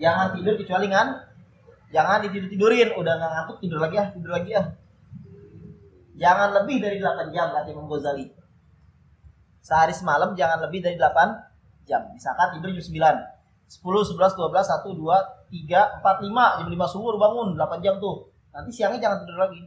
Jangan tidur kecuali kan jangan ditidur tidurin, udah nggak ngantuk tidur lagi ya, tidur lagi ya. Jangan lebih dari 8 jam kata Imam Ghazali. Sehari semalam jangan lebih dari 8 jam. Misalkan tidur jam 9. 10, 11, 12, 1, 2, 3, 4, 5. Jam 5 subuh baru bangun 8 jam tuh. Nanti siangnya jangan tidur lagi.